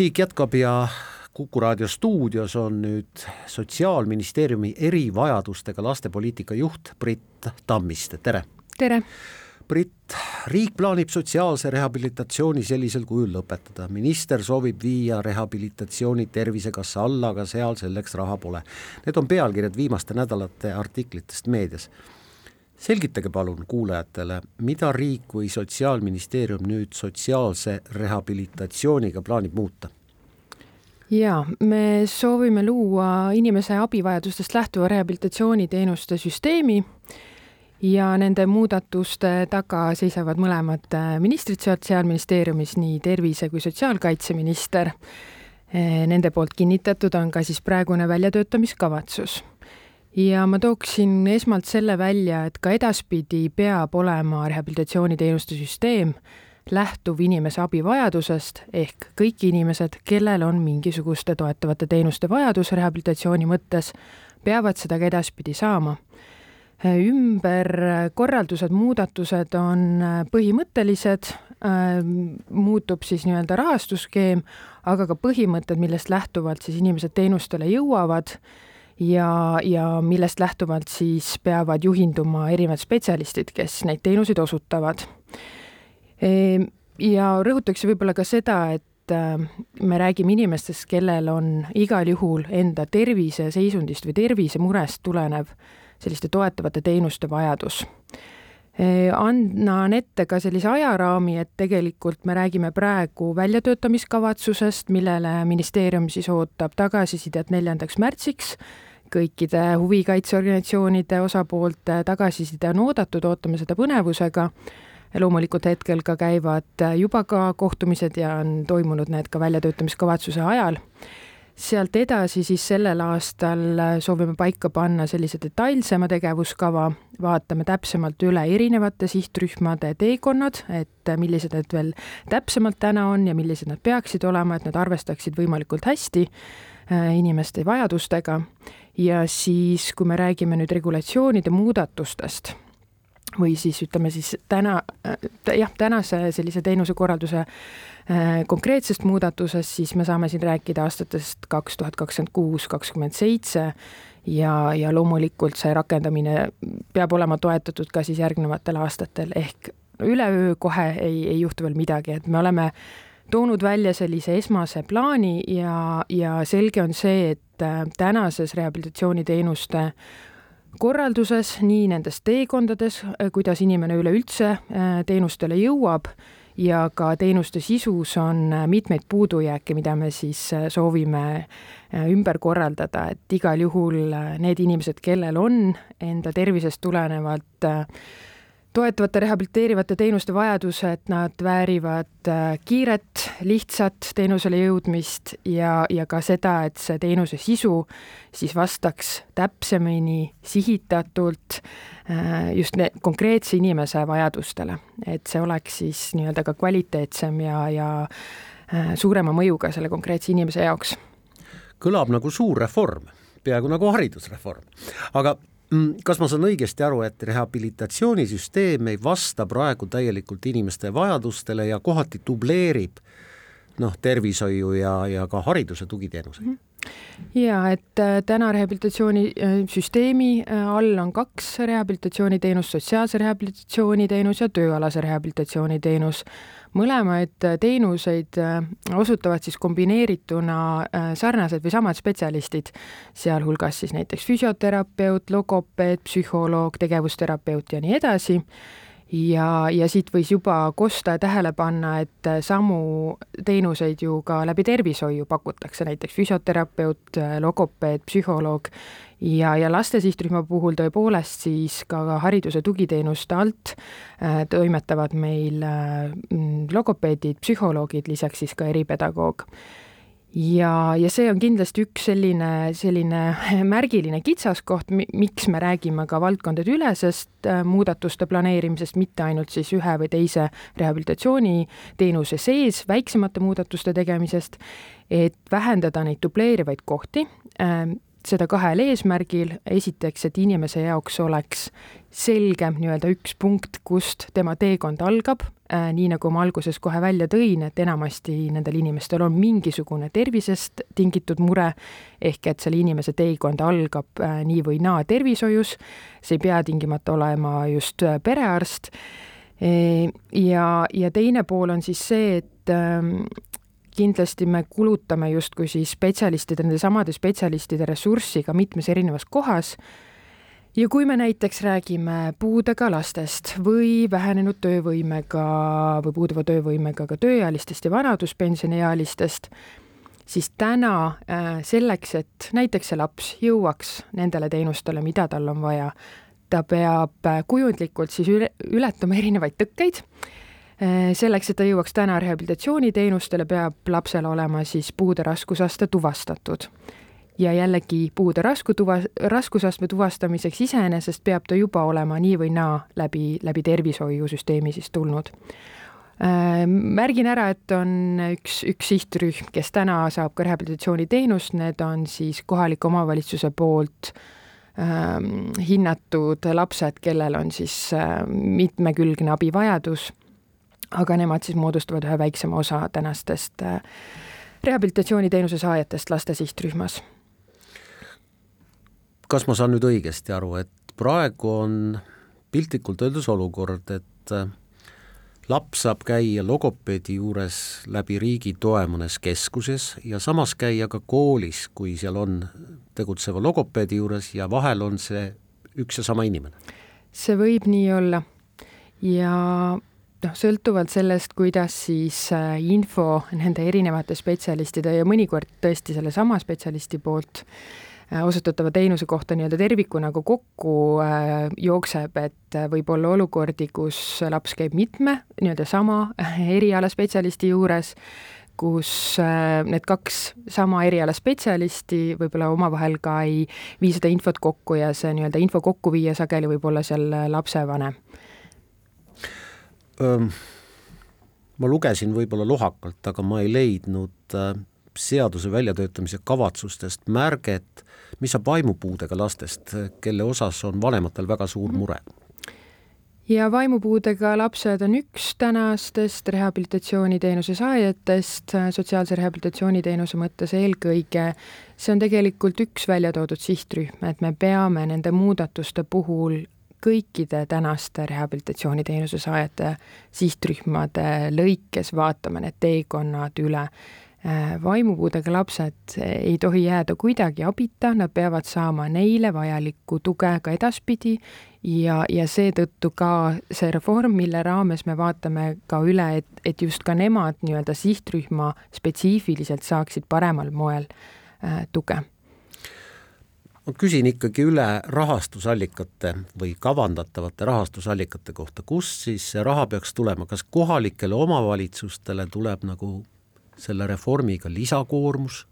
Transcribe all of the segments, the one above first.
Siik jätkab ja Kuku raadio stuudios on nüüd Sotsiaalministeeriumi erivajadustega lastepoliitika juht Brit Tammiste, tere! tere! Brit, riik plaanib sotsiaalse rehabilitatsiooni sellisel kujul lõpetada, minister soovib viia rehabilitatsiooni Tervisekassa alla, aga seal selleks raha pole. Need on pealkirjad viimaste nädalate artiklitest meedias selgitage palun kuulajatele, mida riik või Sotsiaalministeerium nüüd sotsiaalse rehabilitatsiooniga plaanib muuta? jaa, me soovime luua inimese abivajadustest lähtuva rehabilitatsiooniteenuste süsteemi ja nende muudatuste taga seisavad mõlemad ministrid Sotsiaalministeeriumis, nii tervise- kui sotsiaalkaitseminister. Nende poolt kinnitatud on ka siis praegune väljatöötamiskavatsus ja ma tooksin esmalt selle välja, et ka edaspidi peab olema rehabilitatsiooniteenuste süsteem lähtuv inimese abivajadusest ehk kõik inimesed, kellel on mingisuguste toetavate teenuste vajadus rehabilitatsiooni mõttes, peavad seda ka edaspidi saama. ümberkorraldused, muudatused on põhimõttelised, muutub siis nii-öelda rahastusskeem, aga ka põhimõtted, millest lähtuvalt siis inimesed teenustele jõuavad ja, ja millest lähtuvalt siis peavad juhinduma erinevad spetsialistid, kes neid teenuseid osutavad. Ehm, ja rõhutakse võib-olla ka seda, et äh, me räägime inimestest, kellel on igal juhul enda terviseseisundist või tervisemurest tulenev selliste toetavate teenuste vajadus annan ette ka sellise ajaraami, et tegelikult me räägime praegu väljatöötamiskavatsusest, millele ministeerium siis ootab tagasisidet neljandaks märtsiks kõikide huvikaitseorganisatsioonide osapoolte tagasiside on oodatud, ootame seda põnevusega. loomulikult hetkel ka käivad juba ka kohtumised ja on toimunud need ka väljatöötamiskavatsuse ajal. Sealt edasi siis sellel aastal soovime paika panna sellise detailsema tegevuskava, vaatame täpsemalt üle erinevate sihtrühmade teekonnad, et millised need veel täpsemalt täna on ja millised nad peaksid olema, et nad arvestaksid võimalikult hästi äh, inimeste vajadustega. Ja siis, kui me räägime nüüd regulatsioonide muudatustest või siis ütleme siis täna, jah, tänase sellise teenusekorralduse äh, konkreetsest muudatusest, siis me saame siin rääkida aastatest kaks tuhat kakskümmend kuus, kakskümmend seitse ja, ja loomulikult see rakendamine peab olema toetatud ka siis järgnevatel aastatel, ehk üleöö kohe ei, ei juhtu veel midagi, et me oleme toonud välja sellise esmase plaani ja, ja selge on see, et et äh, tänases rehabilitatsiooniteenuste korralduses, nii nendes teekondades, äh, kuidas inimene üleüldse äh, teenustele jõuab ja ka teenuste sisus on mitmeid puudujääke, mida me siis soovime ümber korraldada, et igal juhul need inimesed, kellel on enda tervisest tulenevalt äh, toetavate rehabiliteerivate teenuste vajadused, nad väärivad äh, kiiret, lihtsat teenusele jõudmist ja, ja ka seda, et see teenuse sisu siis vastaks täpsemini, sihitatult äh, just konkreetse inimese vajadustele. et see oleks siis nii-öelda ka kvaliteetsem ja, ja äh, suurema mõjuga selle konkreetse inimese jaoks. kõlab nagu suur reform, peaaegu nagu haridusreform, aga kas ma saan õigesti aru, et rehabilitatsioonisüsteem ei vasta praegu täielikult inimeste vajadustele ja kohati dubleerib noh, tervishoiu ja, ja ka hariduse tugiteenuseid mm? -hmm ja et äh, täna rehabilitatsioonisüsteemi äh, all on kaks rehabilitatsiooniteenust, sotsiaalse rehabilitatsiooniteenus ja tööalase rehabilitatsiooniteenus. Mõlemaid äh, teenuseid äh, osutavad siis kombineerituna äh, sarnased või samad spetsialistid, sealhulgas siis näiteks füsioterapeut, logopeed, psühholoog, tegevusterapeut ja nii edasi ja, ja siit võis juba kosta ja tähele panna, et samu teenuseid ju ka läbi tervishoiu pakutakse, näiteks füsioterapeut, logopeed, psühholoog. Ja, ja laste sihtrühma puhul tõepoolest siis ka hariduse tugiteenuste alt äh, toimetavad meil äh, logopeedid, psühholoogid, lisaks siis ka eripedagoog ja, ja see on kindlasti üks selline, selline märgiline kitsaskoht, miks me räägime ka valdkondadeülesest äh, muudatuste planeerimisest, mitte ainult siis ühe või teise rehabilitatsiooniteenuse sees väiksemate muudatuste tegemisest, et vähendada neid dubleerivaid kohti äh,, seda kahel eesmärgil, esiteks, et inimese jaoks oleks selgem nii-öelda üks punkt, kust tema teekond algab, nii nagu ma alguses kohe välja tõin, et enamasti nendel inimestel on mingisugune tervisest tingitud mure, ehk et selle inimese teekond algab äh, nii või naa tervishoius, see ei pea tingimata olema just äh, perearst, ja, ja teine pool on siis see, et ähm, kindlasti me kulutame justkui siis spetsialistide, nende samade spetsialistide ressurssi ka mitmes erinevas kohas ja kui me näiteks räägime puudega lastest või vähenenud töövõimega või puuduva töövõimega ka tööealistest ja vanaduspensioniealistest, siis täna äh, selleks, et näiteks see laps jõuaks nendele teenustele, mida tal on vaja, ta peab äh, kujundlikult siis üle, ületama erinevaid tõkkeid. Äh, selleks, et ta jõuaks täna rehabilitatsiooniteenustele, peab lapsel olema siis puude raskusaste tuvastatud ja jällegi puude rasku tuva, raskusastme tuvastamiseks iseenesest peab ta juba olema nii või naa läbi, läbi tervishoiusüsteemi siis tulnud. Äh, märgin ära, et on üks, üks sihtrühm, kes täna saab ka rehabilitatsiooniteenust, need on siis kohaliku omavalitsuse poolt ähm, hinnatud lapsed, kellel on siis äh, mitmekülgne abivajadus, aga nemad siis moodustavad ühe väiksema osa tänastest äh, rehabilitatsiooniteenuse saajatest laste sihtrühmas kas ma saan nüüd õigesti aru, et praegu on piltlikult öeldes olukord, et äh, laps saab käia logopeedi juures läbi riigi toe mõnes keskuses ja samas käia ka koolis, kui seal on tegutseva logopeedi juures ja vahel on see üks ja sama inimene? see võib nii olla ja noh, sõltuvalt sellest, kuidas siis äh, info nende erinevate spetsialistide ja mõnikord tõesti sellesama spetsialisti poolt äh, osutatava teenuse kohta nii-öelda tervikuna nagu kokku äh, jookseb, et äh, võib olla olukordi, kus laps käib mitme nii-öelda sama erialaspetsialisti juures, kus need kaks sama eriala spetsialisti võib-olla omavahel ka ei vii seda infot kokku ja see nii-öelda info kokkuviija sageli võib olla seal lapsevanem. Ma lugesin võib-olla lohakalt, aga ma ei leidnud seaduse väljatöötamise kavatsustest märget, mis saab vaimupuudega lastest, kelle osas on vanematel väga suur mure? ja vaimupuudega lapsed on üks tänastest rehabilitatsiooniteenuse saajatest sotsiaalse rehabilitatsiooniteenuse mõttes eelkõige. see on tegelikult üks välja toodud sihtrühm, et me peame nende muudatuste puhul kõikide tänaste rehabilitatsiooniteenuse saajate sihtrühmade lõikes vaatama need teekonnad üle vaimupuudega lapsed ei tohi jääda kuidagi abita, nad peavad saama neile vajalikku tuge ka edaspidi ja, ja seetõttu ka see reform, mille raames me vaatame ka üle, et, et just ka nemad nii-öelda sihtrühma spetsiifiliselt saaksid paremal moel äh, tuge. Ma küsin ikkagi üle rahastusallikate või kavandatavate rahastusallikate kohta, kust siis see raha peaks tulema, kas kohalikele omavalitsustele tuleb nagu selle reformiga lisakoormus?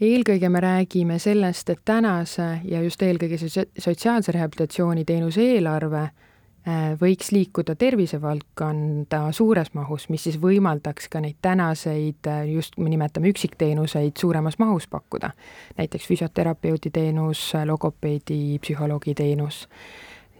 eelkõige me räägime sellest, et tänase ja just eelkõige sotsiaalse rehabilitatsiooni teenuse eelarve äh, võiks liikuda tervisevaldkonda suures mahus, mis siis võimaldaks ka neid tänaseid, äh, just me nimetame üksikteenuseid, suuremas mahus pakkuda. näiteks füsioterapeudi teenus, logopeedi, psühholoogi teenus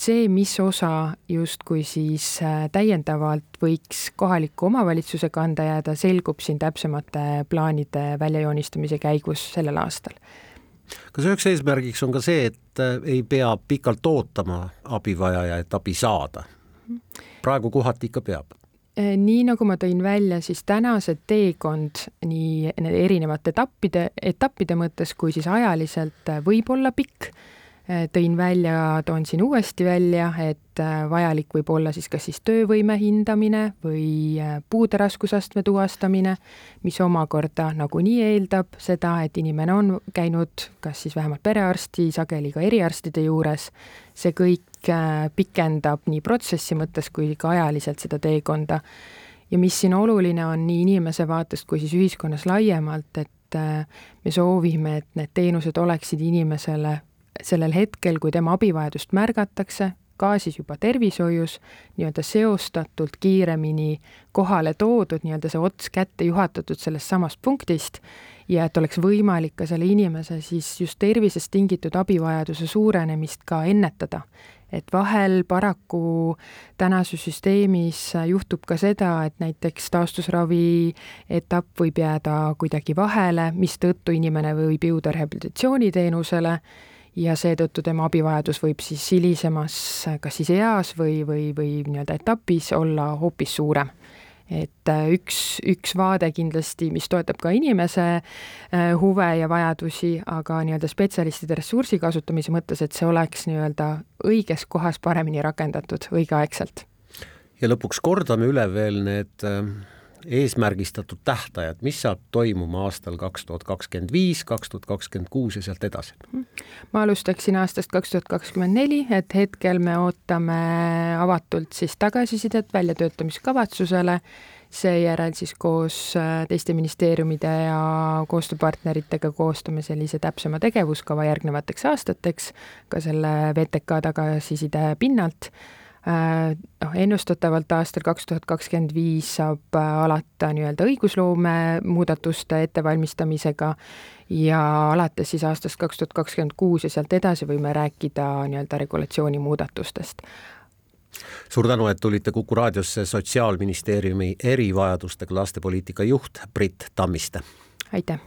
see, mis osa justkui siis äh, täiendavalt võiks kohaliku omavalitsuse kanda jääda, selgub siin täpsemate plaanide väljajoonistamise käigus sellel aastal. kas üheks eesmärgiks on ka see, et äh, ei pea pikalt ootama abivajaja, et abi saada? praegu kohati ikka peab äh, nii nagu ma tõin välja, siis tänased teekond nii erinevate etappide, etappide mõttes kui siis ajaliselt võib olla pikk tõin välja, toon siin uuesti välja, et äh, vajalik võib olla siis kas siis töövõime hindamine või äh, puude raskusastme tuvastamine, mis omakorda nagunii eeldab seda, et inimene on käinud kas siis vähemalt perearsti, sageli ka eriarstide juures, see kõik pikendab nii protsessi mõttes kui ka ajaliselt seda teekonda. ja mis siin oluline on nii inimese vaatest kui siis ühiskonnas laiemalt, et me soovime, et need teenused oleksid inimesele sellel hetkel, kui tema abivajadust märgatakse, ka siis juba tervishoius nii-öelda seostatult kiiremini kohale toodud, nii-öelda see ots kätte juhatatud sellest samast punktist ja et oleks võimalik ka selle inimese siis just tervisest tingitud abivajaduse suurenemist ka ennetada. Et vahel paraku tänases süsteemis juhtub ka seda, et näiteks taastusravi etapp võib jääda kuidagi vahele, mistõttu inimene võib jõuda rehabilitatsiooniteenusele ja seetõttu tema abivajadus võib siis hilisemas kas siis eas või, või, või nii-öelda etapis olla hoopis suurem et äh, üks, üks vaade kindlasti, mis toetab ka inimese äh, huve ja vajadusi, aga nii-öelda spetsialistide ressursi kasutamise mõttes, et see oleks nii-öelda õiges kohas paremini rakendatud õigeaegselt. ja lõpuks kordame üle veel need äh, eesmärgistatud tähtajad, mis saab toimuma aastal kaks tuhat kakskümmend viis, kaks tuhat kakskümmend kuus ja sealt edasi? ma alustaksin aastast kaks tuhat kakskümmend neli, et hetkel me ootame avatult siis tagasisidet väljatöötamiskavatsusele, seejärel siis koos äh, teiste ministeeriumide ja koostööpartneritega koostame sellise täpsema tegevuskava järgnevateks aastateks, ka selle VTK tagasiside pinnalt noh, ennustatavalt aastal kaks tuhat kakskümmend viis saab äh, alata nii-öelda õigusloome muudatuste ettevalmistamisega ja alates siis aastast kaks tuhat kakskümmend kuus ja sealt edasi võime rääkida nii-öelda regulatsiooni muudatustest suur tänu, et tulite Kuku raadiosse Sotsiaalministeeriumi erivajadustega lastepoliitika juht Brit Tammiste. aitäh